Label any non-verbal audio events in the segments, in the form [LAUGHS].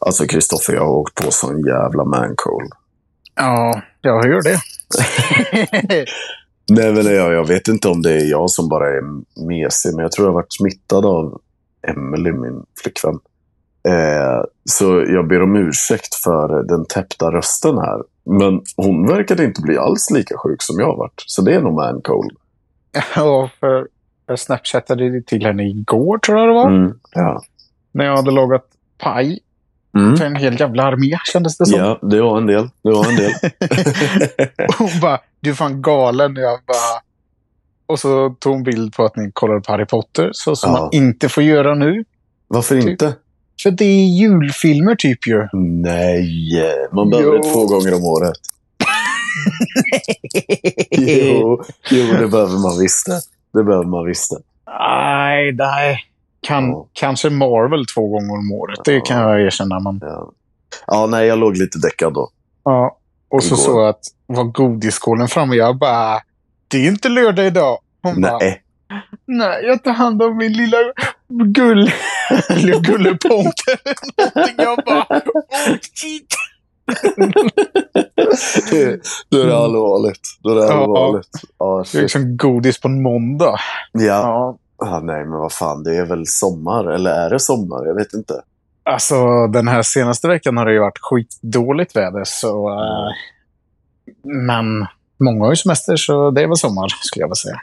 Alltså Kristoffer, jag har åkt på sån jävla mancold. Ja, jag hör det. [LAUGHS] Nej, men jag, jag vet inte om det är jag som bara är mesig, men jag tror jag har varit smittad av Emily, min flickvän. Eh, så jag ber om ursäkt för den täppta rösten här. Men hon verkade inte bli alls lika sjuk som jag har varit. Så det är nog mancold. [LAUGHS] Ja, för jag snapchattade till henne igår, tror jag det var. Mm, ja. När jag hade lagat paj Mm. för en hel jävla armé, kändes det som. ja, det var en del. Det var en del. [LAUGHS] Hon bara, du är fan galen. Jag bara... Och så tog hon bild på att ni kollade på Harry Potter, så som Ja. man inte får göra nu. Varför Typ. inte? För det är julfilmer typ ju. Nej, man behöver det två gånger om året. [LAUGHS] Jo, jo, det behöver man visst det. Det behöver man visst det. Nej, nej. Kan, Ja. Kanske Marvel två gånger om året. Det Ja. kan jag erkänna. Men, Ja. ja, nej, jag låg lite däckad då. ja. Och så såg jag att var godisskålen framme. Jag bara, det är inte lördag idag. Hon bara, Nej. nej, jag tar hand om min lilla gull... [LAUGHS] Eller gullepont eller någonting. Jag bara, oh shit. Då är det allvarligt. Då är det Ja. allvarligt. Ja, Det är liksom godis på en måndag. Ja. Ja. Ah, nej, men vad fan, det är väl sommar? Eller är det sommar? Jag vet inte. Alltså, den här senaste veckan har det ju varit skitdåligt väder. Så, eh, men många har ju semester, så det är väl sommar, skulle jag vilja säga.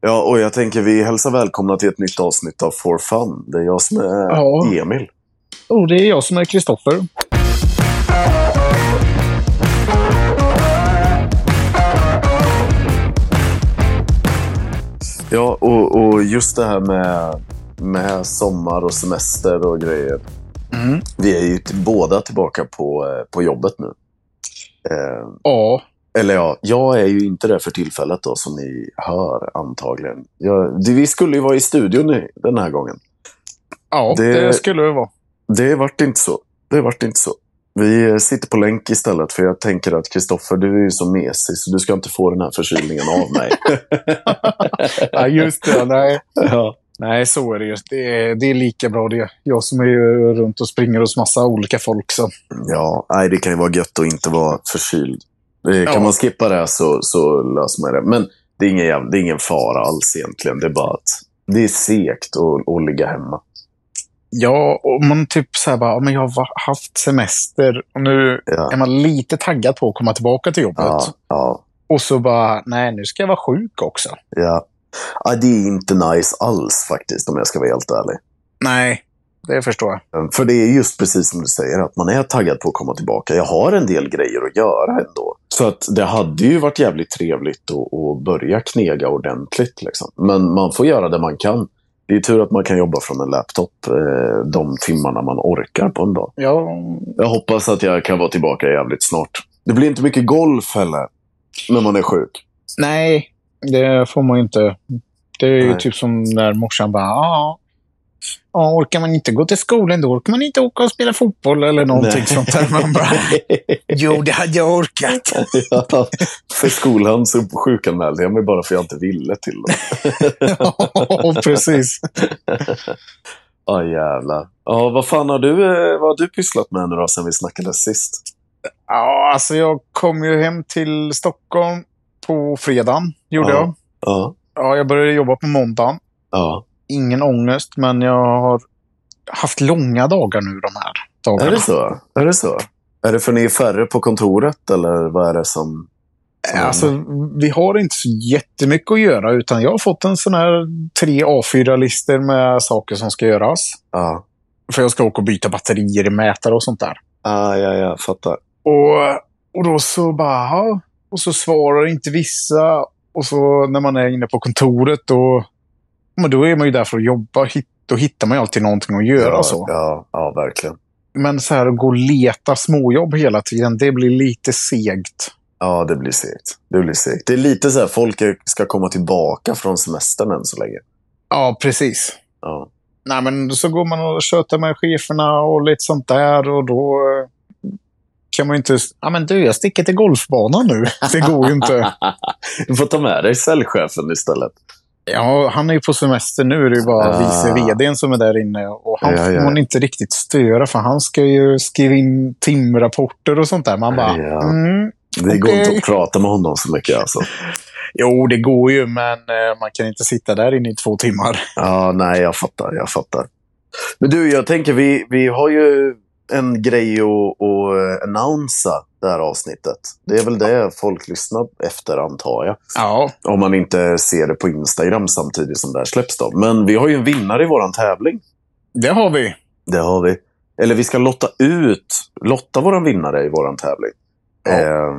Ja, och jag tänker vi hälsar välkomna till ett nytt avsnitt av For Fun. Det är jag som är Ja. Emil. Oh, det är jag som är Kristoffer. Ja, och, och just det här med, med sommar och semester och grejer. Mm. Vi är ju båda tillbaka på, eh, på jobbet nu. Eh, Ja, eller ja, jag är ju inte det för tillfället då, som ni hör antagligen. Jag, vi skulle ju vara i studion den här gången. ja det... Det- skulle det vara. Det vart inte så. Det vart inte så. Vi eh, sitter på länk istället, för jag tänker att Kristoffer, du är ju så mesig, så du ska inte få den här förkylningen av mig. [LAUGHS] Ja, just det. Nej. ja. nej, så är det just. Det är, det är lika bra det. Jag som är ju runt och springer hos massa olika folk. Så. ja, nej, det kan ju vara gött att inte vara förkyld. Det, kan Ja. man skippa det så, så löser man det. Men det är, ingen, det är ingen fara alls egentligen. Det är bara att det är segt att, att ligga hemma. Ja, och man typ så här bara, men jag har haft semester och nu Ja. är man lite taggad på att komma tillbaka till jobbet. Ja, ja, Och så bara, nej nu ska jag vara sjuk också. ja. ja. Det är inte nice alls faktiskt, om jag ska vara helt ärlig. Nej, det förstår jag. För det är just precis som du säger, att man är taggad på att komma tillbaka. Jag har en del grejer att göra ändå. Så att det hade ju varit jävligt trevligt att, att börja knega ordentligt. Liksom. Men man får göra det man kan. Det är tur att man kan jobba från en laptop eh, de timmarna man orkar på en dag. Ja, Jag hoppas att jag kan vara tillbaka jävligt snart. Det blir inte mycket golf heller, när man är sjuk. nej, det får man inte. Det är ju typ som när morsan bara, ja, ja, orkar man inte gå till skolan då orkar man inte åka och spela fotboll eller någonting Nej. sånt där. Man bara, [LAUGHS] jo, det hade jag orkat. ja, för skolan så sjukanmälde jag mig bara för jag inte ville till dem. [LAUGHS] ja, precis. Ja, jävlar. Ja, vad fan har du, eh, vad har du pysslat med nu då, sen vi snackade sist? Ja, alltså jag kom ju hem till Stockholm på fredagen, gjorde Ja. jag. Ja. Ja, jag började jobba på måndagen. Ja. Ingen ångest, men jag har haft långa dagar nu de här dagarna. Är det så? Är det så? Är det för ni är färre på kontoret, eller vad är det som... som Alltså, vi har inte så jättemycket att göra, utan jag har fått en sån här tre A4-listor med saker som ska göras. Ja. För jag ska åka och byta batterier i mätare och sånt där. Ah, ja, ja, fattar. Och, och då så bara, och så svarar inte vissa. Och så när man är inne på kontoret, då, men då är man ju där för att jobba. Då hittar man ju alltid någonting att göra. ja, så. Ja, ja, verkligen. Men så här att gå och leta småjobb hela tiden, det blir lite segt. Ja, det blir segt. Det blir segt. Det är lite så här, folk ska komma tillbaka från semestern än så länge. Ja, precis. Ja. Nej, men så går man och tjötar med cheferna och lite sånt där och då eh, kan man ju inte... Ja, men du, jag sticker till golfbanan nu. [LAUGHS] Det går ju inte. [LAUGHS] du får ta med dig säljchefen istället. Ja, han är ju på semester nu. Det är ju bara Ah. vice vdn som är där inne. Och han Ja, får ja. man inte riktigt störa, för han ska ju skriva in timrapporter och sånt där. Man bara, Ja. mm, Det går inte att prata med honom så mycket alltså. [LAUGHS] jo, det går ju, men eh, man kan inte sitta där inne i två timmar. Ja, nej, jag fattar. Jag fattar. Men du, jag tänker vi, vi har ju en grej att, att annonsa det här avsnittet. Det är väl det folk lyssnar efter, antar jag. Ja, Om man inte ser det på Instagram samtidigt som det här släpps. Då. Men vi har ju en vinnare i våran tävling. det har vi. Det har vi. Eller vi ska lotta ut, lotta våran vinnare i våran tävling. Ja. Eh,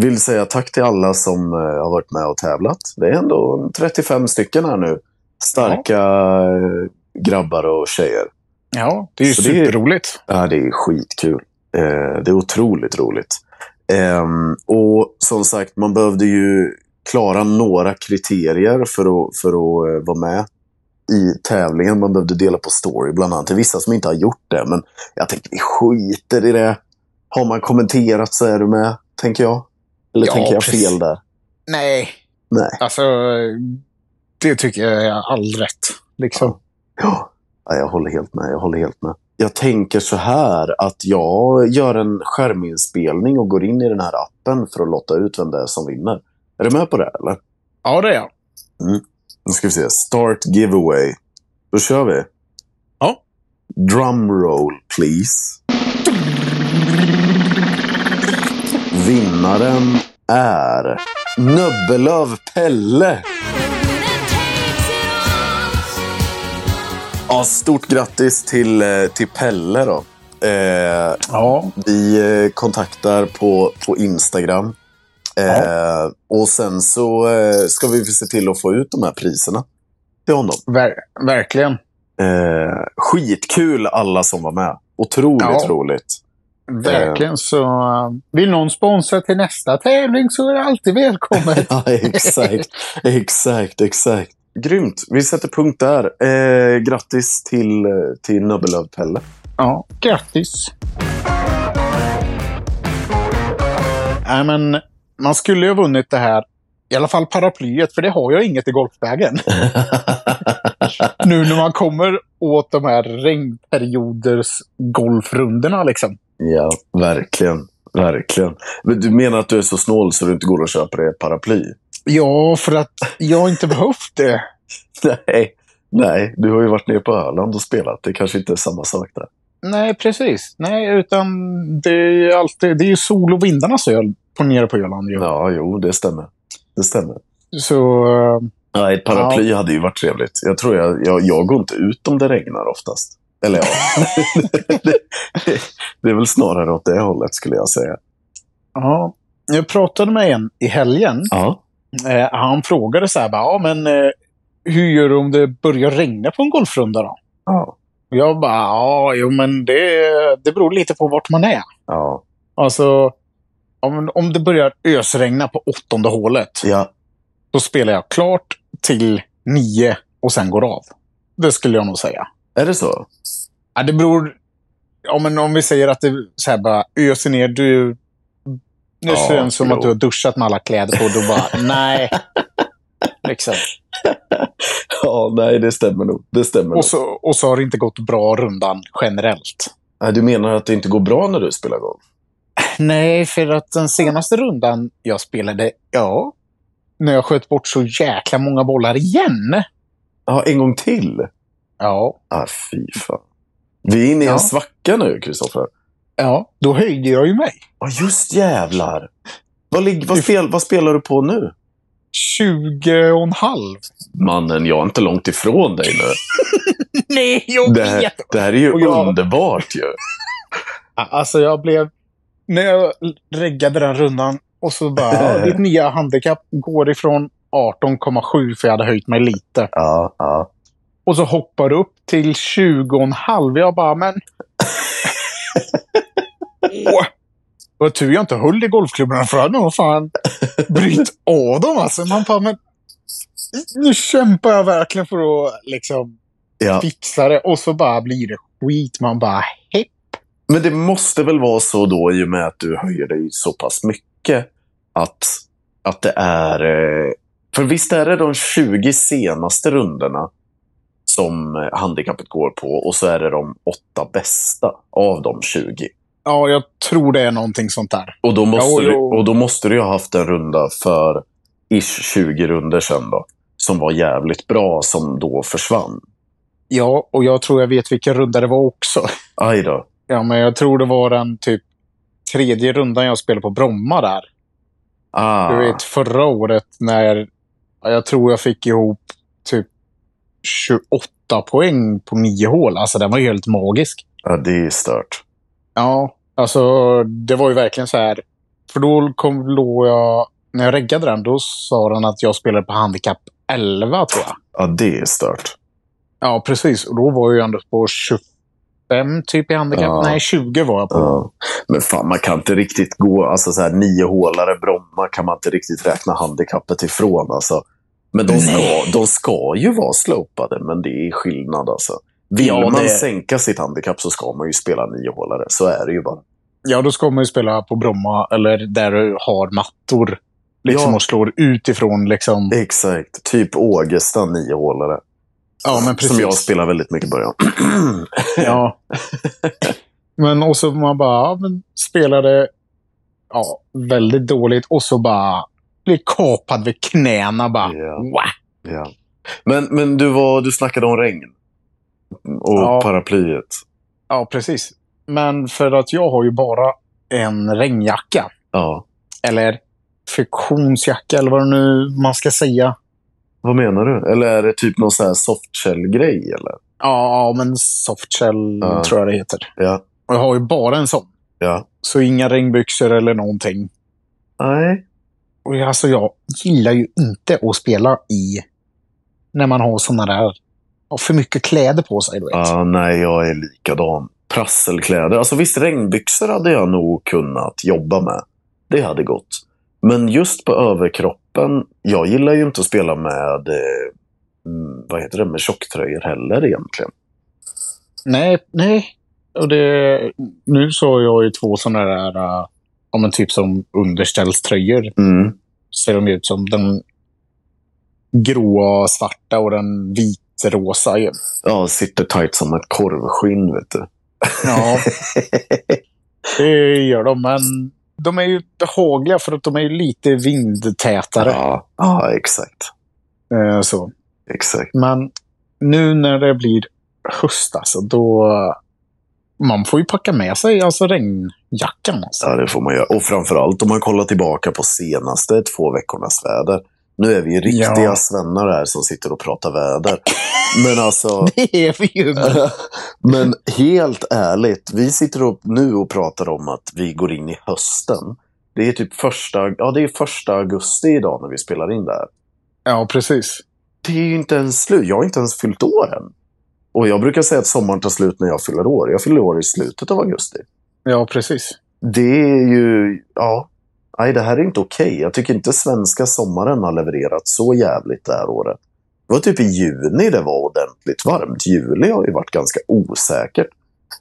vill säga tack till alla som eh, har varit med och tävlat. Det är ändå 35 stycken här nu. Starka eh, grabbar och tjejer. Ja, det är ju Så det är- superroligt. Ja, det är skitkul. Eh, det är otroligt roligt. Ehm, och som sagt, man behövde ju klara några kriterier för att, för att eh, vara med i tävlingen. Man behövde dela på story bland annat. Det är vissa som inte har gjort det, men jag tänker vi skiter i det. Har man kommenterat så är du med, tänker jag. Eller Ja, tänker jag fel där? Nej, Nej. alltså det tycker jag är all rätt. Liksom. Ja, ja, jag håller helt med. Jag håller helt med. Jag tänker så här att jag gör en skärminspelning och går in i den här appen för att lotta ut vem det är som vinner. Är du med på det eller? Ja, det är jag. Nu ska vi se. Start giveaway. Då kör vi. Ja. Drum roll please. Vinnaren är Nöbbelöv Pelle. Ja, stort grattis till, eh, till Pelle då. Eh, Ja, vi eh, kontaktar på, på Instagram. Eh, Och sen så eh, ska vi se till att få ut de här priserna till honom. ver verkligen. Eh, skitkul alla som var med. Otroligt Ja. roligt. Verkligen. Så vill någon sponsra till nästa tävling så är det alltid välkommet. [LAUGHS] Ja, exakt. [LAUGHS] exakt, exakt. Grymt. Vi sätter punkt där. Eh, grattis till, till Nöbbelöv Pelle. ja, grattis. Nej, men man skulle ju ha vunnit det här. I alla fall paraplyet, för det har jag inget i golfbagen. [LAUGHS] nu när man kommer åt de här regnperioders golfrundorna liksom. ja, verkligen. Verkligen. Men du menar att du är så snål så du inte går och köper ett paraply? Ja, för att jag inte behövt det. [LAUGHS] Nej. Nej, du har ju varit nere på Öland och spelat. Det kanske inte är samma sak där. Nej, precis. Nej, utan det är ju alltid, det är sol och vindarnas öl på nere på Öland. Ju. Ja, jo, det stämmer. Det stämmer. Så Ja, ett paraply hade ju varit trevligt. Jag tror jag, jag, jag går inte ut om det regnar oftast. Eller ja, det, [LAUGHS] det är väl snarare åt det hållet skulle jag säga. ja, jag pratade med en i helgen. Ja. Eh, han frågade så här, bara, ja, men eh, hur gör du om det börjar regna på en golfrunda då? Ja. Och jag bara, ja, jo, men det, det beror lite på vart man är. Ja. Alltså, om, om det börjar ösregna på åttonde hålet, Ja. då spelar jag klart till nio och sen går av. Det skulle jag nog säga. Är det så? Ja, det beror... Ja, men om vi säger att det så här bara öser ner. Du, nu Ja, ser det som att du har duschat med alla kläder på. Då bara, [LAUGHS] nej. Liksom. Ja, nej, det stämmer nog. Det stämmer. Och så, och så har det inte gått bra rundan generellt. Nej, Du menar att det inte går bra när du spelar golf? Nej, för att den senaste rundan jag spelade, ja, när jag sköt bort så jäkla många bollar igen. Ja, en gång till? Ja, Ah, fy fan. Vi är inne i en Ja. svacka nu, Kristoffer. ja, då höjde jag ju mig. Ja, just jävlar. Vad, lig- vad, spel- vad spelar du på nu? 20 och en halv. Mannen, jag är inte långt ifrån dig nu. [LAUGHS] Nej, jag Det här, vet! det här är ju jag- underbart ju. Alltså jag blev... När jag reggade den rundan och så bara, ditt nya handikapp går ifrån 18,7 för jag hade höjt mig lite. Ja, ja. Och så hoppar upp till 20,5. Jag bara, men... [LAUGHS] Åh! Det var tur jag inte höll i golfklubborna för jag hade nog fan brytt av dem alltså. Man bara, men... Nu kämpar jag verkligen för att liksom ja. fixa det. Och så bara blir det skit. Man bara, hepp. Men det måste väl vara så då, i och med att du höjer dig så pass mycket, att, att det är eh, För visst är det de 20 senaste rundorna som eh, handikappet går på och så är det de åtta bästa av de 20. Ja, jag tror det är någonting sånt där. Och då måste, Jo, du, jo. och då måste du ha haft en runda för ish 20 runder sedan då. Som var jävligt bra, som då försvann. Ja, och jag tror jag vet vilken runda det var också. Aj då. Ja, men jag tror det var den typ tredje rundan jag spelade på Bromma där. Ah, Du vet, förra året när ja, jag tror jag fick ihop typ 28 poäng på nio hål. Alltså, den var ju helt magisk. ja, det är stört. Ja, alltså det var ju verkligen så här. För då kom, låg jag, när jag reggade den, då sa den att jag spelade på handikapp 11 tror jag. Ja, det är stört. Ja, precis. Och då var jag ju ändå på 25 typ i handikapp. Ja. Nej, 20 var jag på. Ja. Men fan, man kan inte riktigt gå... Alltså så här, nio hålare Bromma kan man inte riktigt räkna handikappet ifrån. Alltså. Men de ska, Nej. de ska ju vara slopade, men det är skillnad alltså. Vill Ja, man det- sänka sitt handikapp så ska man ju spela nio hålare. Så är det ju bara. Ja, då ska man ju spela på Bromma eller där du har mattor. Liksom Ja. och slår utifrån liksom. Exakt. Typ Ågesta nio hålare. Ja, men precis. Som jag spelar väldigt mycket i början. [CLEARS THROAT] Ja. [LAUGHS] men och så man bara ja, men spelade ja, väldigt dåligt och så bara blir kapad vid knäna bara. Wah! ja. Men, men du, var, du snackade om regn. Och Ja. paraplyet. Ja, precis. Men för att jag har ju bara en regnjacka. Ja. Eller friktionsjacka eller vad det nu man ska säga. Vad menar du? Eller är det typ någon sån här softshell-grej? Eller? Ja, men softshell Ja. tror jag det heter. Ja. Och jag har ju bara en sån. Ja. Så inga regnbyxor eller någonting. Nej. Och jag- alltså, jag gillar ju inte att spela i när man har såna där har för mycket kläder på sig. Du vet. Ja, nej, jag är likadan. Prasselkläder. Alltså visst, regnbyxor hade jag nog kunnat jobba med. Det hade gått. Men just på överkroppen, jag gillar ju inte att spela med, eh, mm, vad heter det, med tjocktröjor heller egentligen. Nej, nej. Och det, nu så har jag ju två såna där, uh, ja, men typ som underställströjor. Mm. Ser de ut som den gråa svarta och den vitrosa. ju. Ja, sitter tight som ett korvskinn, vet du. Ja, [LAUGHS] det gör de. Men de är ju behagliga för att de är lite vindtätare. ja, ja, exakt. Eh, Så. Exakt. Men nu när det blir höst, alltså, då... Man får ju packa med sig alltså regnjackan. Alltså. Ja, det får man göra. Och framförallt om man kollar tillbaka på senaste två veckornas väder. Nu är vi ju riktiga Ja. svennar här som sitter och pratar väder. Men alltså... [LAUGHS] Det är vi ju. [LAUGHS] men- helt ärligt, vi sitter upp nu och pratar om att vi går in i hösten. Det är typ första, ja, det är första augusti idag när vi spelar in det här. Ja, precis. Det är ju inte ens slut. Jag har inte ens fyllt år än. Och jag brukar säga att sommaren tar slut när jag fyller år. Jag fyller år i slutet av augusti. Ja, precis. Det är ju, ja. Nej, det här är inte okej. Jag tycker inte svenska sommaren har levererat så jävligt det här året. Det var typ i juni det var ordentligt varmt. Juli har ju varit ganska osäkert.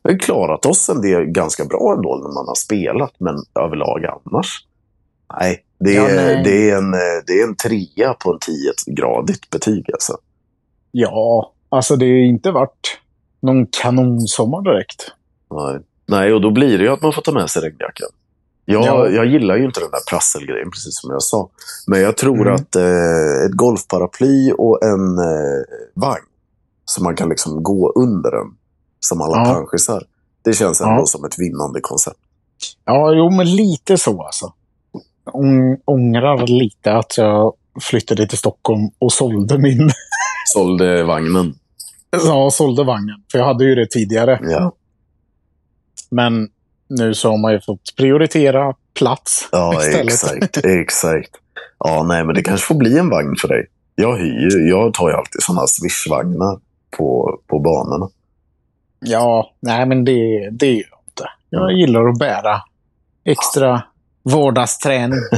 Vi har klarat oss en del ganska bra ändå när man har spelat, men överlag annars. Nej, det är, Ja, nej. Det är, en, eh, det är en trea på en 10-gradigt betyg alltså. Ja, alltså det har ju inte varit någon kanonsommar direkt. Nej. Nej, och då blir det ju att man får ta med sig regnjackan. Jag, Ja. jag gillar ju inte den där prasselgrejen, precis som jag sa. Men jag tror Mm. att eh, ett golfparaply och en eh, vagn, så man kan liksom gå under den, som alla Ja. panschisar. Det känns ändå Ja. som ett vinnande koncept. Ja, jo, men lite så alltså. Ång, ångrar lite att jag flyttade till Stockholm och sålde min... Sålde vagnen. [LAUGHS] Ja, sålde vagnen. För jag hade ju det tidigare. Ja, Men nu så har man ju fått prioritera plats ja istället. exakt. [LAUGHS] exakt. Ja, nej, men det kanske får bli en vagn för dig. Jag hyr jag tar ju alltid sådana swishvagnar på, på banorna. Ja, nej men det, det gör jag inte. Jag Mm. gillar att bära extra vardagsträning. [LAUGHS]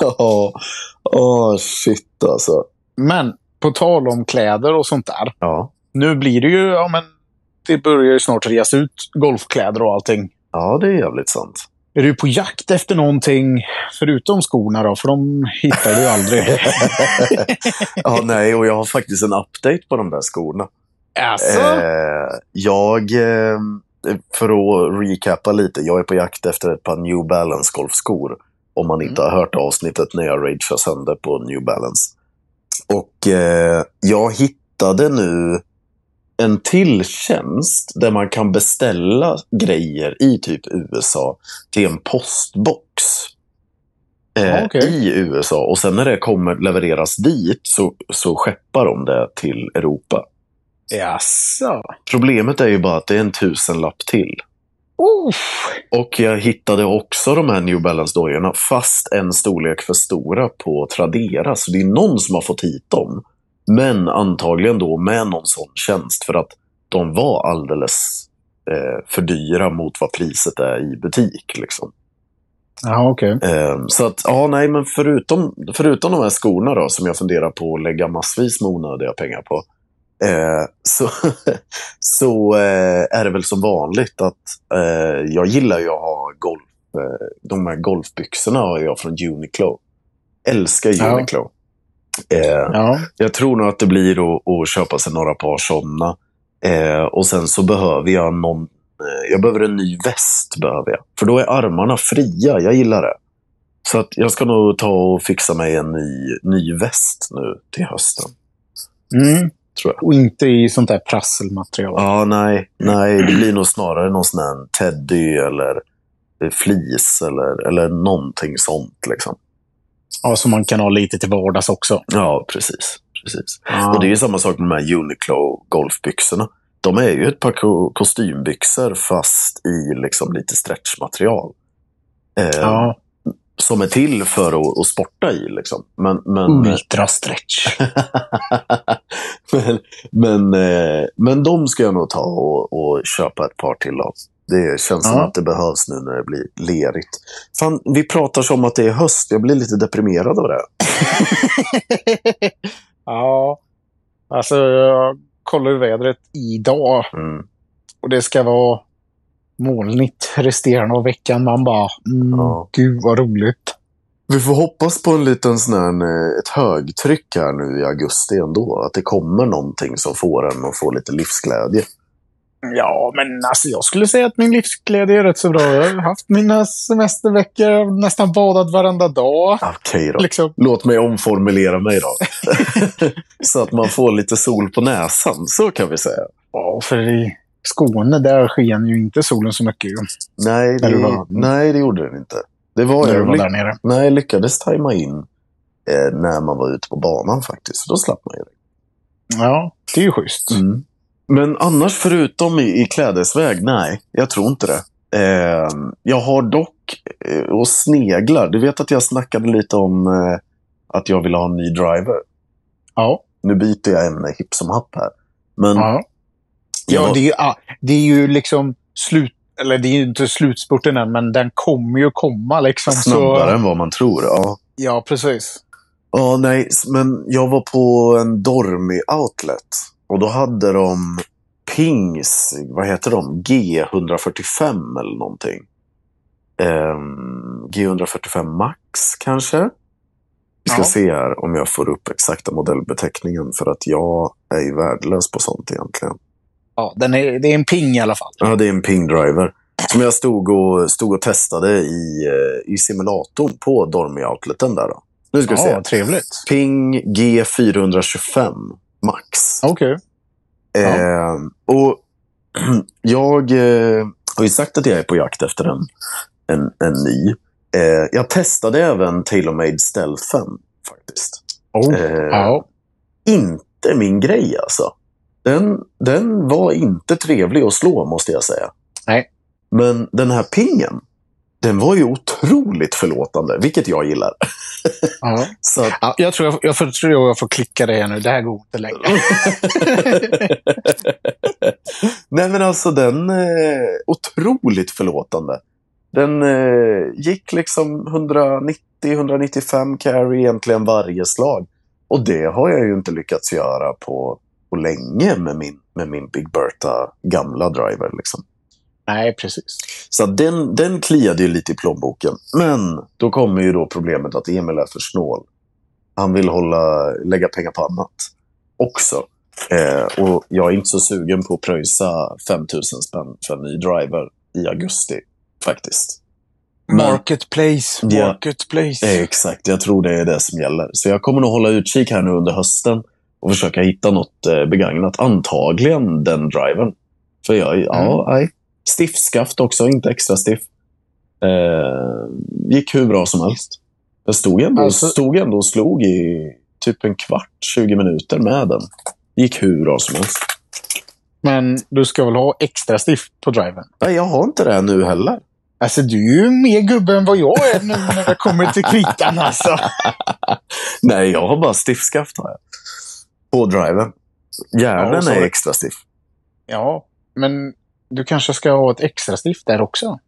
Ja, åh shit alltså. Men på tal om kläder och sånt där. Ja. Nu blir det ju, ja men det börjar ju snart reas ut golfkläder och allting. Ja, det är jävligt sant. är du på jakt efter någonting förutom skorna då? För de hittar du aldrig. [LAUGHS] ja, nej, och jag har faktiskt en update på de där skorna. Alltså? Eh, jag, eh, för att recappa lite, jag är på jakt efter ett par New Balance golfskor. Om man inte har hört avsnittet när jag ragear sönder på New Balance. Och eh, jag hittade nu en till tjänst där man kan beställa grejer i typ USA till en postbox. Eh, okej. I USA. Och sen när det kommer levereras dit så, så skeppar de det till Europa. Jaså? Problemet är ju bara att det är en tusenlapp till. Uff. Och jag hittade också de här New Balance-dojorna, fast en storlek för stora på Tradera. Så det är någon som har fått hit dem. Men antagligen då med någon sån tjänst, för att de var alldeles eh, för dyra mot vad priset är i butik. Liksom. Ja, okej. Eh, så att, ja, nej, men förutom, förutom de här skorna då, som jag funderar på att lägga massvis med onödiga pengar på, eh, så, [LAUGHS] så eh, är det väl som vanligt att eh, jag gillar ju att ha golf. Eh, de här golfbyxorna har jag från Uniqlo. Älskar Ja. Uniqlo. Eh, Ja. jag tror nog att det blir att, att köpa sig några par sådana. Eh, och sen så behöver jag någon... Jag behöver en ny väst. behöver jag. För då är armarna fria. Jag gillar det. Så att jag ska nog ta och fixa mig en ny, ny väst nu till hösten. Mm. Tror jag. Och inte i sånt där prasselmaterial. Ja, nej. Nej, det blir nog snarare någon sån här teddy eller flis eller, eller någonting sånt. Liksom. Ja, som man kan ha lite till vardags också. Ja, precis. precis. Ja. Och det är ju samma sak med de här Uniqlo golfbyxorna. De är ju ett par ko- kostymbyxor fast i liksom lite stretchmaterial. Eh, ja. Som är till för att, att sporta i. Liksom. Men, men, Ultra stretch. [LAUGHS] men, men, eh, men de ska jag nog ta och, och köpa ett par till av. Det känns som Ja. att det behövs nu när det blir lerigt. Fan, vi pratar som att det är höst. Jag blir lite deprimerad av det. [LAUGHS] ja. Alltså, jag kollar ju vädret idag. Mm. Och det ska vara molnigt resterande av veckan. Man bara, mm, Ja. gud vad roligt. Vi får hoppas på en liten sån här, eh, ett högtryck här nu i augusti ändå. Att det kommer någonting som får en att få lite livsglädje. Ja, men alltså jag skulle säga att min livsglädje är rätt så bra. Jag har haft mina semesterveckor, nästan badat varenda dag. Okej då. Liksom. Låt mig omformulera mig då. [LAUGHS] [LAUGHS] Så att man får lite sol på näsan. Så kan vi säga. Ja, för i Skåne där sken ju inte solen så mycket ju, Nej, det, var- nej, det gjorde den inte. Det var när jag. var där nere. nej, jag lyckades tajma in eh, när man var ute på banan faktiskt. Så då slapp man ju det. Ja, det är ju schysst. Mm. Men annars förutom i, i klädesväg, nej, jag tror inte det. Eh, jag har dock, eh, och sneglar, du vet att jag snackade lite om eh, att jag vill ha en ny driver. Ja, Nu byter jag ämne hipp som happ här. Men ja. Ja det, är ju, ah, det är ju liksom slut... Eller det är ju inte slutspurten än, men den kommer ju komma liksom. snabbare Så, än vad man tror. Ja. ja, precis. Ja, nej, men jag var på en Dormy Outlet. Och då hade de Pings, vad heter de? G145 eller någonting. Ehm, G145 Max kanske? Vi ska Ja. se här om jag får upp exakta modellbeteckningen. För att jag är ju värdelös på sånt egentligen. Ja, den är, det är en ping i alla fall. Ja, det är en Ping Driver. Som jag stod och, stod och testade i, eh, i simulatorn på Dormy Outleten där. Då. Nu ska vi se. Ja, trevligt. Ping G425 Max. Okej. Eh, och [CLEARS THROAT] jag eh, har ju sagt att jag är på jakt efter en, en, en ny. Eh, jag testade även TaylorMade Stealthen faktiskt. Oh. Eh, Ja. Inte min grej alltså. Den, den var inte trevlig att slå måste jag säga. Nej. Men den här pingen, den var ju otroligt förlåtande, vilket jag gillar. ja. [LAUGHS] Så att, Ja, jag tror jag, jag, får, tror jag får klicka det här nu. Det här går inte längre. [LAUGHS] Nej men alltså den är otroligt förlåtande. Den eh, gick liksom 190-195 carry egentligen varje slag. Och det har jag ju inte lyckats göra på, på länge med min, med min Big Bertha gamla driver. Liksom. Nej, precis. Så den, den kliade ju lite i plånboken. Men då kommer ju då problemet att Emil är för snål. Han vill hålla, lägga pengar på annat också. Eh, och jag är inte så sugen på att pröjsa 5000 spänn för en ny driver i augusti, faktiskt. Men- Marketplace, Ja. marketplace. Eh, exakt, jag tror det är det som gäller. Så jag kommer nog hålla utkik här nu under hösten och försöka hitta något eh, begagnat. Antagligen den drivern. För jag, ja, nej. Stiffskaft också, inte extra stiff. Eh, gick hur bra som helst. Jag stod ändå, Alltså- stod ändå och slog i typ en kvart, 20 minuter med den. Gick hur bra som helst. Men du ska väl ha extra stiff på driven? Nej, jag har inte det nu heller. Alltså, du är ju mer gubbe än vad jag är nu när det kommer till kritan alltså. [LAUGHS] Nej, jag har bara stiffskaft har jag. På driven. Järnen Ja, är extra stiff. Ja, men du kanske ska ha ett extra stiff där också?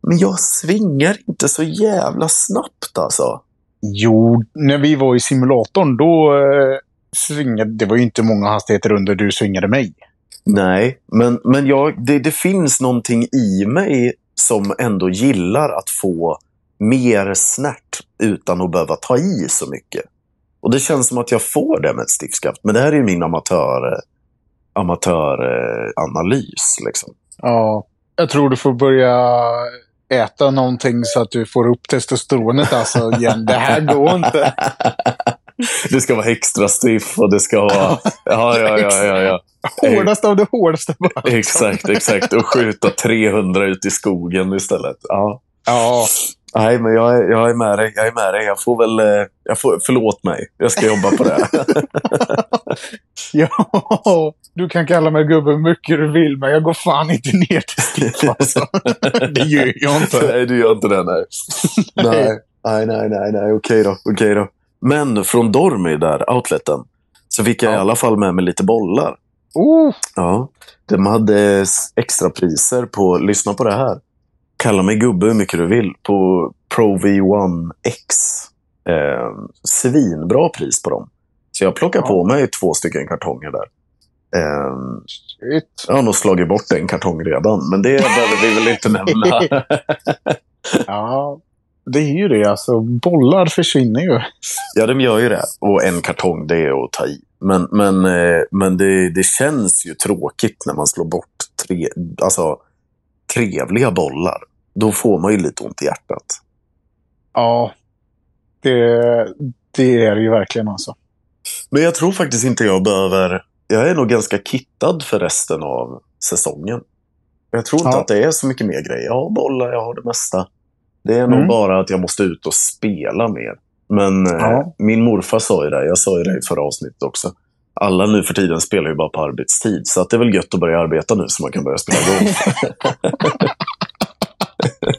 Men jag svingar inte så jävla snabbt alltså. Jo, när vi var i simulatorn då eh, svingade... Det var ju inte många hastigheter under du svingade mig. Nej, men, men jag, det, det finns någonting i mig som ändå gillar att få mer snärt utan att behöva ta i så mycket. Och det känns som att jag får det med ett stiffskaft. Men det här är ju min amatör, amatöranalys. Liksom. Ja, jag tror du får börja äta någonting så att du får upp testosteronet alltså igen. Det här går inte. [LAUGHS] det ska vara extra stiff och det ska vara... [LAUGHS] Ja, ja, ja. ja, ja. Hårdast av det hårdaste. Exakt, exakt. Och skjuta 300 ut i skogen istället. Ja. Ja, Nej, men jag är, jag är med dig. Jag är med dig. Jag får väl... eh, Jag får, förlåt mig. Jag ska jobba på det. [LAUGHS] ja. Du kan kalla mig gubbe hur mycket du vill, men jag går fan inte ner till stiff alltså. [LAUGHS] Det gör jag inte. nej, du gör inte det. [LAUGHS] Nej, nej, nej, nej, nej, nej. Okej då. Okej då. Men från Dormy, där, outleten, så fick jag i Ja. alla fall med mig lite bollar. Oh, Ja, de hade s- extra priser på, lyssna på det här. Kalla mig gubbe hur mycket du vill på Pro V1 X. Eh, svinbra pris på dem. Så jag plockar Ja. på mig två stycken kartonger där. Eh, shit. jag har nog slagit bort en kartong redan, men det behöver vi väl inte nämna. [LAUGHS] Ja, det är ju det alltså. Bollar försvinner ju. ja, de gör ju det. Och en kartong, det är att ta i. Men, men, eh, men det, det känns ju tråkigt när man slår bort tre, alltså, trevliga bollar. Då får man ju lite ont i hjärtat. Ja, det, det är det ju verkligen alltså. Men jag tror faktiskt inte jag behöver... Jag är nog ganska kittad för resten av säsongen. Jag tror inte Ja. att det är så mycket mer grejer. Jag har bollar, jag har det mesta. Det är nog Mm. bara att jag måste ut och spela mer. Men eh, Ja. min morfar sa ju det, jag sa ju det i förra avsnittet också. Alla nu för tiden spelar ju bara på arbetstid. Så att det är väl gött att börja arbeta nu så man kan börja spela golf. [LAUGHS] [LAUGHS]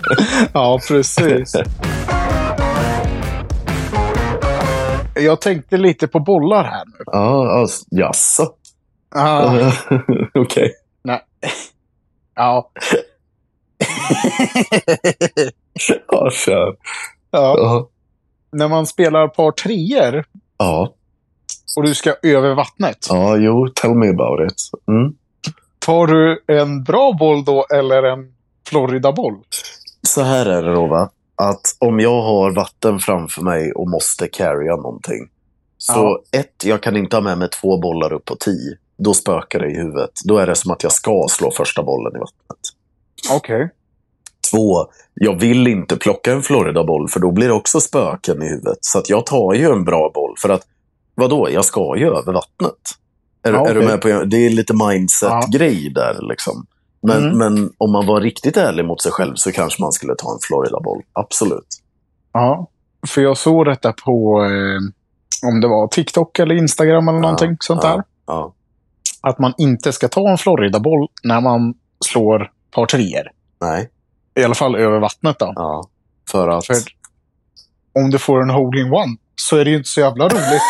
[LAUGHS] Ja, precis. Jag tänkte lite på bollar här nu. ja, alltså, jaså? Ah, [LAUGHS] Okej. nej. Ja. [LAUGHS] Ja, kör. ja. Ja. När man spelar par treor Ja. och du ska över vattnet. ja, jo, tell me about it. Mm. Tar du en bra boll då eller en Florida-boll? Så här är det då, va? Att om jag har vatten framför mig och måste carrya någonting. Så ett, jag kan inte ha med mig två bollar upp på tio. Då spökar det i huvudet. Då är det som att jag ska slå första bollen i vattnet. Okej. Två, jag vill inte plocka en Florida-boll för då blir det också spöken i huvudet. Så att jag tar ju en bra boll för att, vadå, jag ska ju över vattnet. Är, Ja, är du med på Det är lite mindset-grej där liksom. Men, Mm. men om man var riktigt ärlig mot sig själv så kanske man skulle ta en Florida-boll. Absolut. Ja. För jag såg detta på, eh, om det var TikTok eller Instagram eller någonting sånt där. Ja. Att man inte ska ta en Florida-boll när man slår par treor. Nej. I alla fall över vattnet då. Ja. För att... För om du får en hole-in-one så är det ju inte så jävla roligt.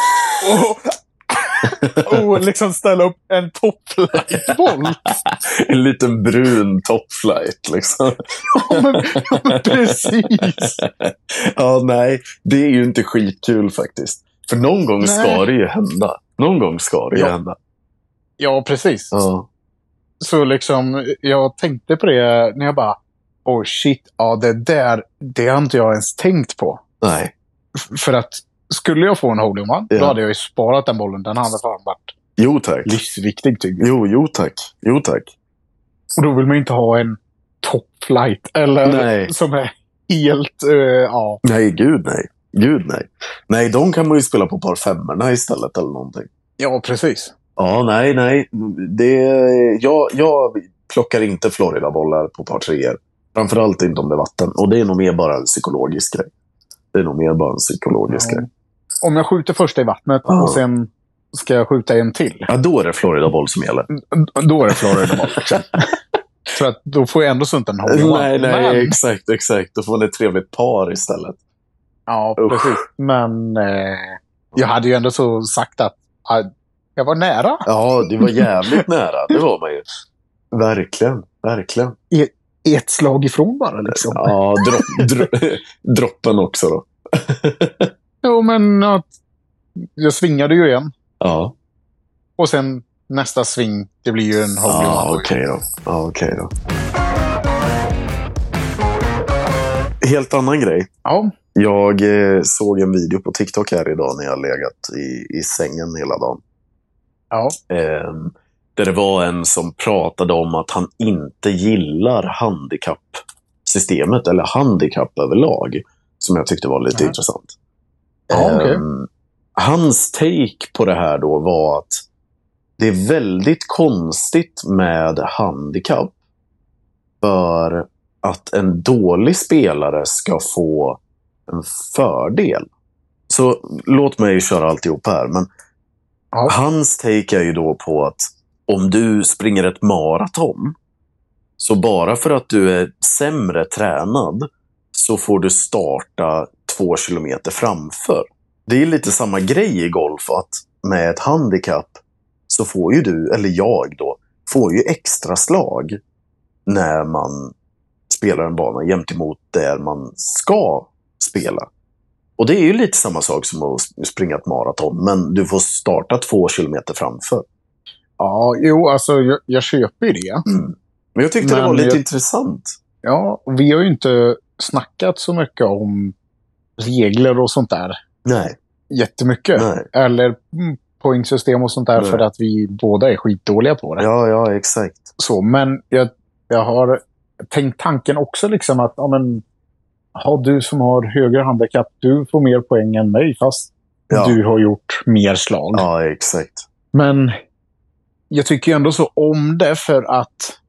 Och, [LAUGHS] [LAUGHS] och liksom ställa upp en topplightboll. [LAUGHS] En liten brun topflight liksom. [LAUGHS] Ja, men, ja, men precis. ja, nej. Det är ju inte skitkul faktiskt. För någon gång ska Nej. det ju hända. Någon gång ska det ju Ja. hända. Ja, precis. Ja. Så liksom, jag tänkte på det när jag bara, oh shit, ja det där, det har inte jag ens tänkt på. Nej. F- För att skulle jag få en hole in one, Ja. då hade jag ju sparat den bollen. Den hade fan varit Jo tack. livsviktig typ. Jo, jo tack. Jo tack. Och då vill man ju inte ha en top flight. Eller Nej. som är helt, eh, ja. Nej, gud nej. Gud nej. Nej, de kan man ju spela på par femmorna istället eller någonting. Ja, precis. Ja, nej, nej. Det, jag, jag plockar inte Florida-bollar på par treor. Framförallt inte om det är vatten. Och det är nog mer bara en psykologisk grej. Det är nog mer bara en psykologisk Ja. grej. Om jag skjuter första i vattnet Ja. och sen ska jag skjuta en till. Ja, då är det Florida-boll som gäller. Då är det Florida boll. Liksom. [LAUGHS] För att då får jag ändå inte en hole. Nej, nej, Men, exakt, exakt. Då får man ett trevligt par istället. ja, Usch. precis. Men eh, jag hade ju ändå så sagt att ah, jag var nära. Ja, det var jävligt nära. Det var man ju. Verkligen, verkligen. Ett slag ifrån bara liksom. Ja, dropp, dro, droppen också då. [LAUGHS] Jo, men att jag svingade ju igen. Ja, Och sen nästa sving, det blir ju en hole in ja okej då. Ja, okej då. Helt annan grej. Ja, Jag eh, såg en video på TikTok här idag när jag legat i, i sängen hela dagen. ja. Eh, där det var en som pratade om att han inte gillar handikappsystemet eller handikapp överlag. Som jag tyckte var lite Ja. intressant. Okej. Ehm, hans take på det här då var att det är väldigt konstigt med handikapp. För att en dålig spelare ska få en fördel. Så låt mig köra alltihop här. Men Ja. Hans take är ju då på att om du springer ett maraton, så bara för att du är sämre tränad så får du starta två kilometer framför. Det är lite samma grej i golf, att med ett handikapp så får ju du, eller jag då, får ju extra slag när man spelar en bana jämt emot där man ska spela. Och det är ju lite samma sak som att springa ett maraton, men du får starta två kilometer framför. ja jo, alltså jag, jag köper ju det. Men jag tyckte det Men var lite jag- intressant. Ja, vi har ju inte snackat så mycket om regler och sånt där Nej, jättemycket. nej. Eller mm, poängsystem och sånt där Nej. för att vi båda är skitdåliga på det. Ja, ja, exakt. Så, men jag, jag har tänkt tanken också liksom att ja, men, ha, du som har högre handikapp, du får mer poäng än mig fast Ja, du har gjort mer slag. ja exakt. Men jag tycker ju ändå så om det för att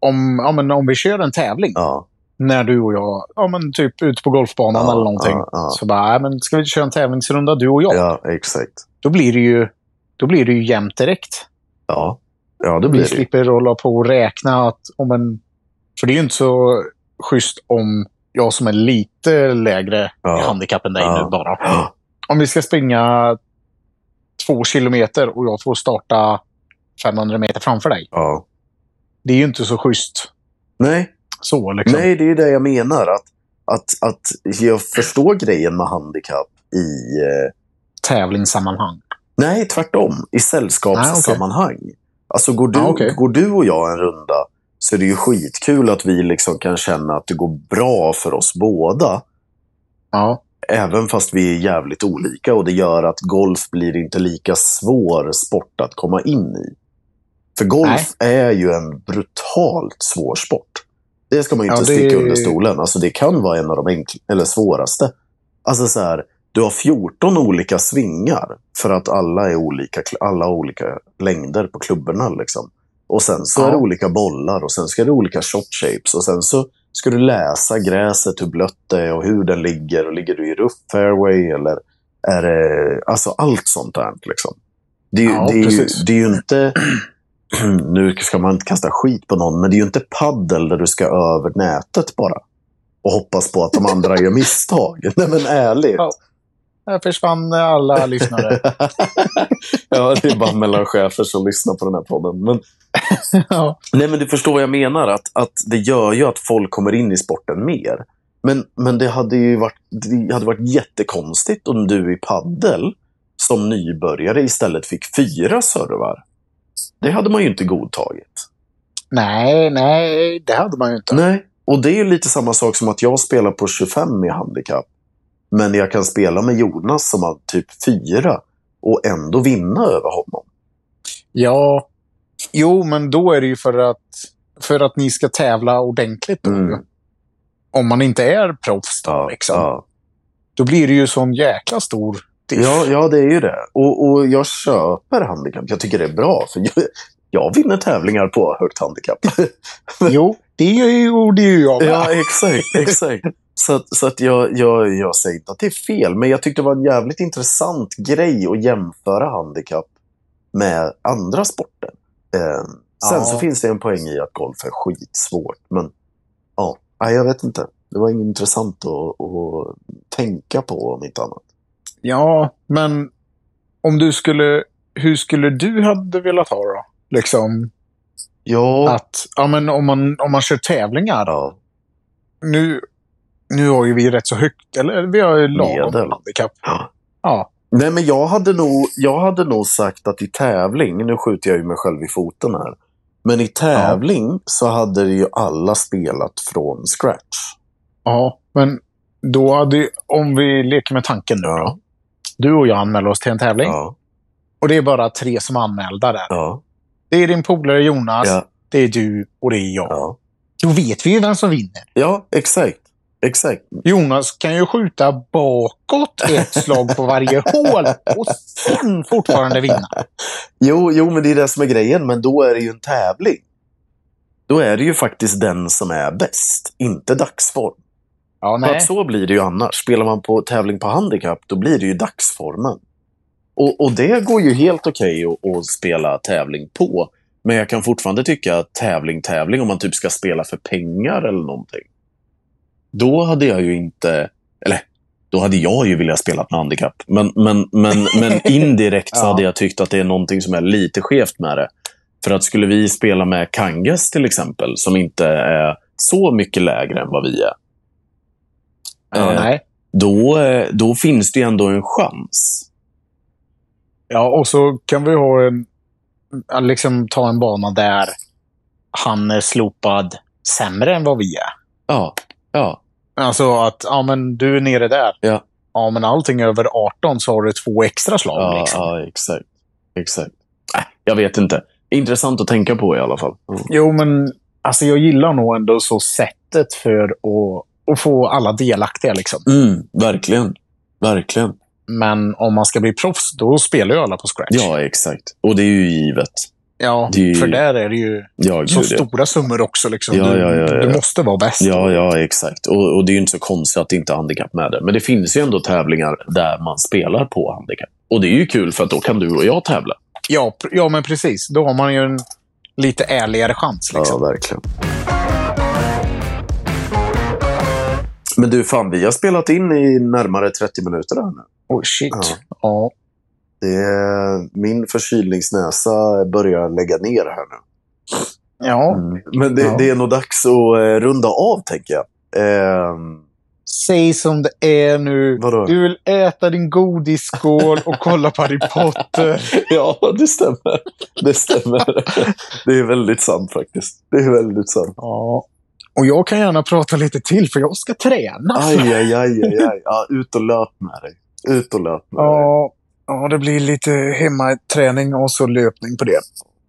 om, ja, men om vi kör en tävling Ja, när du och jag, ja men typ ute på golfbanan Ja, eller någonting. ja, ja. Så bara, men ska vi köra en tävlingsrunda du och jag? ja, exakt. Då blir det ju då blir det ju jämnt direkt. Ja, ja det Vi blir det. slipper hålla på och räkna att om en... För det är ju inte så schysst om jag som är lite lägre Ja. i handikapp än dig nu bara. Om vi ska springa två kilometer och jag får starta 500 meter framför dig. ja. Det är ju inte så schysst. Nej, Så liksom. nej, det är det jag menar. Att, att, att jag förstår grejen med handikapp i... Eh, Tävlingssammanhang. nej, tvärtom. I sällskapssammanhang. Alltså går du, Ah, okej. går du och jag en runda så är det ju skitkul att vi liksom kan känna att det går bra för oss båda. Ja. Även fast vi är jävligt olika och det gör att golf blir inte lika svår sport att komma in i. För golf är ju en brutalt svår sport. Det ska man ju Ja, inte det- sticka under stolen. Alltså det kan vara en av de enkl- eller svåraste. Alltså så här, du har 14 olika svingar för att alla är olika, alla har olika längder på klubborna. Liksom. Och sen så Ja. är det olika bollar och sen ska det olika shot shapes. Och sen så ska du läsa gräset, hur blött det är och hur den ligger. Och ligger du i rough fairway eller är det... Alltså allt sånt där. Liksom. Det, är ju- Ja, det, är ju, det är ju inte... [CLEARS THROAT] nu ska man inte kasta skit på någon, men det är ju inte paddel där du ska över nätet bara. Och hoppas på att de andra gör misstag. [LAUGHS] Nej men ärligt. Ja. Där försvann alla lyssnare. [LAUGHS] ja, det är bara mellanchefer som lyssnar på den här podden. Men, [LAUGHS] ja. nej, men du förstår vad jag menar. Att, att det gör ju att folk kommer in i sporten mer. Men, men det hade ju varit, det hade varit jättekonstigt om du i paddel som nybörjare istället fick fyra servar. Det hade man ju inte godtagit. Nej, nej, det hade man ju inte. Nej, och det är ju lite samma sak som att jag spelar på 25 i handikapp. Men jag kan spela med Jonas som har typ 4 och ändå vinna över honom. Ja, jo, men då är det ju för att, för att ni ska tävla ordentligt. Då. Mm. Om man inte är proffs då, liksom. ja. Då blir det ju sån jäkla stor diff. Ja, ja, det är ju det. Och, och jag köper handikapp. Jag tycker det är bra. För jag, jag vinner tävlingar på högt handikapp. [LAUGHS] Jo, det gjorde ju jag med. ja, exakt. exakt. Så, att- så att jag, jag, jag säger inte att det är fel, men jag tyckte det var en jävligt intressant grej att jämföra handikapp med andra sporter. Eh, sen Ja. så finns det en poäng i att golf är skitsvårt. Men ja, jag vet inte. Det var intressant att, att tänka på om inte annat. Ja, men om du skulle... Hur skulle du hade velat ha då? Liksom Ja, att, ja men om man, om man kör tävlingar. ja, Nu, nu har ju vi rätt så högt, eller vi har ju lagom Medel. handikapp. ja. Ja. Nej, men jag hade, nog, jag hade nog sagt att i tävling, nu skjuter jag ju mig själv i foten här, men i tävling så hade ju alla spelat från scratch. Ja, men då hade om vi leker med tanken nu då. Du och jag anmäler oss till en tävling. Ja, Och det är bara tre som är anmälda där. ja, Det är din polare Jonas, ja, det är du och det är jag. ja. Då vet vi ju vem som vinner. Ja, exakt. Exakt. Jonas kan ju skjuta bakåt ett slag på varje [LAUGHS] hål och sen fortfarande vinna. [LAUGHS] Jo, jo, men det är det som är grejen. Men då är det ju en tävling. Då är det ju faktiskt den som är bäst, inte dagsform. Ja, För att så blir det ju annars. Spelar man på tävling på handikapp, då blir det ju dagsformen. Och, och det går ju helt okej att, att spela tävling på. Men jag kan fortfarande tycka att tävling, tävling, om man typ ska spela för pengar eller någonting. Då hade jag ju inte, eller då hade jag ju velat spela med handikapp. Men, men, men, men [LAUGHS] indirekt så hade jag tyckt att det är någonting som är lite skevt med det. För att skulle vi spela med Kangas till exempel, som inte är så mycket lägre än vad vi är. Ja, eh, nej. då, eh, då finns det ändå en chans. Ja, och så kan vi ha en, liksom ta en bana där han är slopad sämre än vad vi är. Ja, ja, Alltså att, ja men du är nere där. Ja. Ja, men allting över 18 så har du två extra slag. ja, liksom. ja exakt. exakt. Äh, jag vet inte. Intressant att tänka på i alla fall. Mm. Jo, men alltså jag gillar nog ändå så sättet för att, att få alla delaktiga. Liksom. Mm, verkligen. Verkligen. Men om man ska bli proffs, då spelar ju alla på scratch. Ja, exakt. Och det är ju givet. ja det för där är det ju Ja, så stora summor också. Liksom. Ja, du, ja, du måste vara bäst. Ja, ja, exakt. Och, och det är ju inte så konstigt att det inte är handikapp med det. Men det finns ju ändå tävlingar där man spelar på handikapp. Och det är ju kul för att då kan du och jag tävla. Ja, ja, men precis. Då har man ju en lite ärligare chans. Liksom. Ja, verkligen. Men du, fan, vi har spelat in i närmare 30 minuter här nu. Oh, shit. Ja. Ja. Det är, min förkylningsnäsa börjar lägga ner här nu. ja. Men det, Ja. det är nog dags att eh, runda av, tänker jag. Ehm, Säg som det är nu. Vadå? Du vill äta din godisskål och kolla på Harry Potter. [LAUGHS] ja, det stämmer. Det stämmer. det är väldigt sant faktiskt. Det är väldigt sant. Ja. Och jag kan gärna prata lite till, för jag ska träna. Aj, aj, aj, aj, aj. Ja, ut och löp med dig. Ut och löp med dig. Ja, ja, det blir lite hemmaträning och så löpning på det.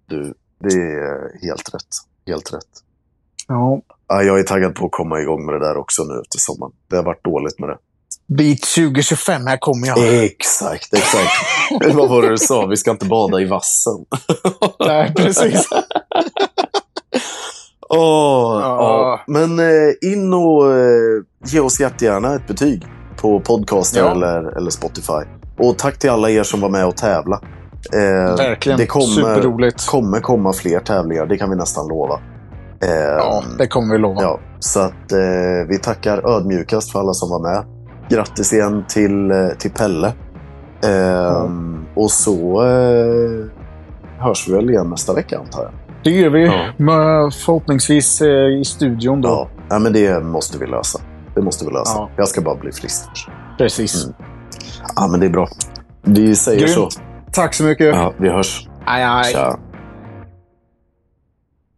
Du, det är helt rätt. Helt rätt. Ja. Ja, jag är taggad på att komma igång med det där också nu efter sommaren. Det har varit dåligt med det. Bit 2025, här kommer jag. Exakt, exakt. [LAUGHS] Vad var det du sa? Vi ska inte bada i vassen. Nej, precis. [LAUGHS] Åh, Ja. ja. Men eh, in och eh, ge oss jättegärna ett betyg på Podcaster Ja. eller, eller Spotify. Och tack till alla er som var med och tävla. Eh, Verkligen. Det kommer, Superroligt. kommer komma fler tävlingar, det kan vi nästan lova. Eh, Ja, det kommer vi lova. Ja, så att eh, vi tackar ödmjukast för alla som var med. Grattis igen till, eh, till Pelle. Ehm, Och så hörs vi väl igen nästa vecka antar jag. Det gör vi. Ja. Förhoppningsvis eh, i studion då. Ja. ja, men det måste vi lösa. Det måste vi lösa. Ja. Jag ska bara bli frisk. Precis. Mm. Ja, men det är bra. Vi säger Grymt. så. Tack så mycket. Ja, vi hörs. Aj, aj. Tja.